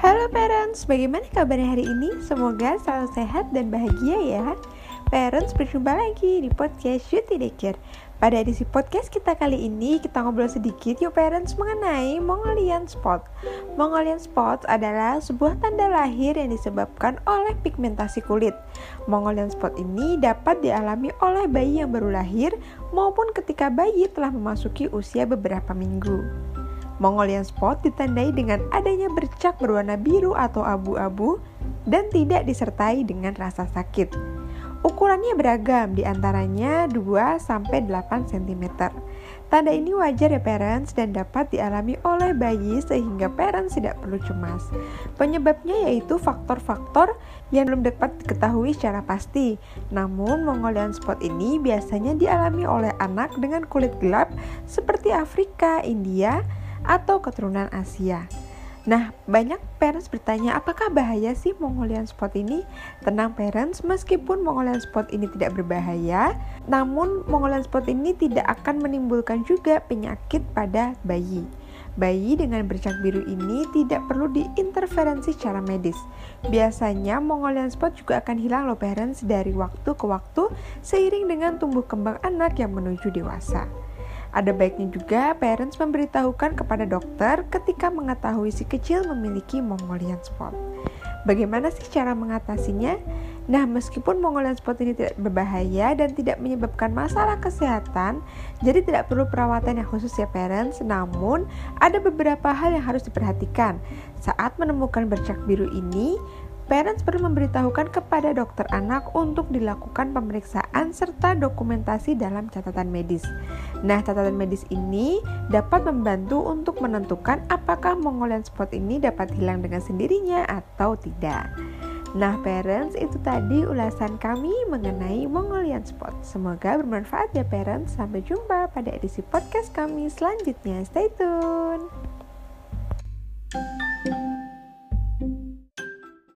Halo parents, bagaimana kabarnya hari ini? Semoga selalu sehat dan bahagia ya. Parents, berjumpa lagi di podcast Cutie Daycare. Pada edisi podcast kita kali ini, kita ngobrol sedikit yuk parents mengenai Mongolian Spot. Mongolian Spot adalah sebuah tanda lahir yang disebabkan oleh pigmentasi kulit. Mongolian Spot ini dapat dialami oleh bayi yang baru lahir maupun ketika bayi telah memasuki usia beberapa minggu. Mongolian spot ditandai dengan adanya bercak berwarna biru atau abu-abu dan tidak disertai dengan rasa sakit. Ukurannya beragam, di antaranya 2-8 cm. Tanda ini wajar ya parents dan dapat dialami oleh bayi sehingga parents tidak perlu cemas. Penyebabnya yaitu faktor-faktor yang belum dapat diketahui secara pasti. Namun Mongolian spot ini biasanya dialami oleh anak dengan kulit gelap seperti Afrika, India, atau keturunan Asia. Nah, banyak parents bertanya, apakah bahaya sih Mongolian spot ini? Tenang parents, meskipun Mongolian spot ini tidak berbahaya, namun Mongolian spot ini tidak akan menimbulkan juga penyakit pada bayi. Bayi dengan bercak biru ini tidak perlu diinterferensi secara medis. Biasanya Mongolian spot juga akan hilang loh parents dari waktu ke waktu seiring dengan tumbuh kembang anak yang menuju dewasa. Ada baiknya juga parents memberitahukan kepada dokter ketika mengetahui si kecil memiliki Mongolian spot. Bagaimana sih cara mengatasinya? Nah, meskipun Mongolian spot ini tidak berbahaya dan tidak menyebabkan masalah kesehatan, jadi tidak perlu perawatan yang khusus ya parents. Namun, ada beberapa hal yang harus diperhatikan. Saat menemukan bercak biru ini, parents perlu memberitahukan kepada dokter anak untuk dilakukan pemeriksaan serta dokumentasi dalam catatan medis. Nah, catatan medis ini dapat membantu untuk menentukan apakah Mongolian spot ini dapat hilang dengan sendirinya atau tidak. Nah, parents, itu tadi ulasan kami mengenai Mongolian spot. Semoga bermanfaat ya, parents. Sampai jumpa pada edisi podcast kami selanjutnya. Stay tune.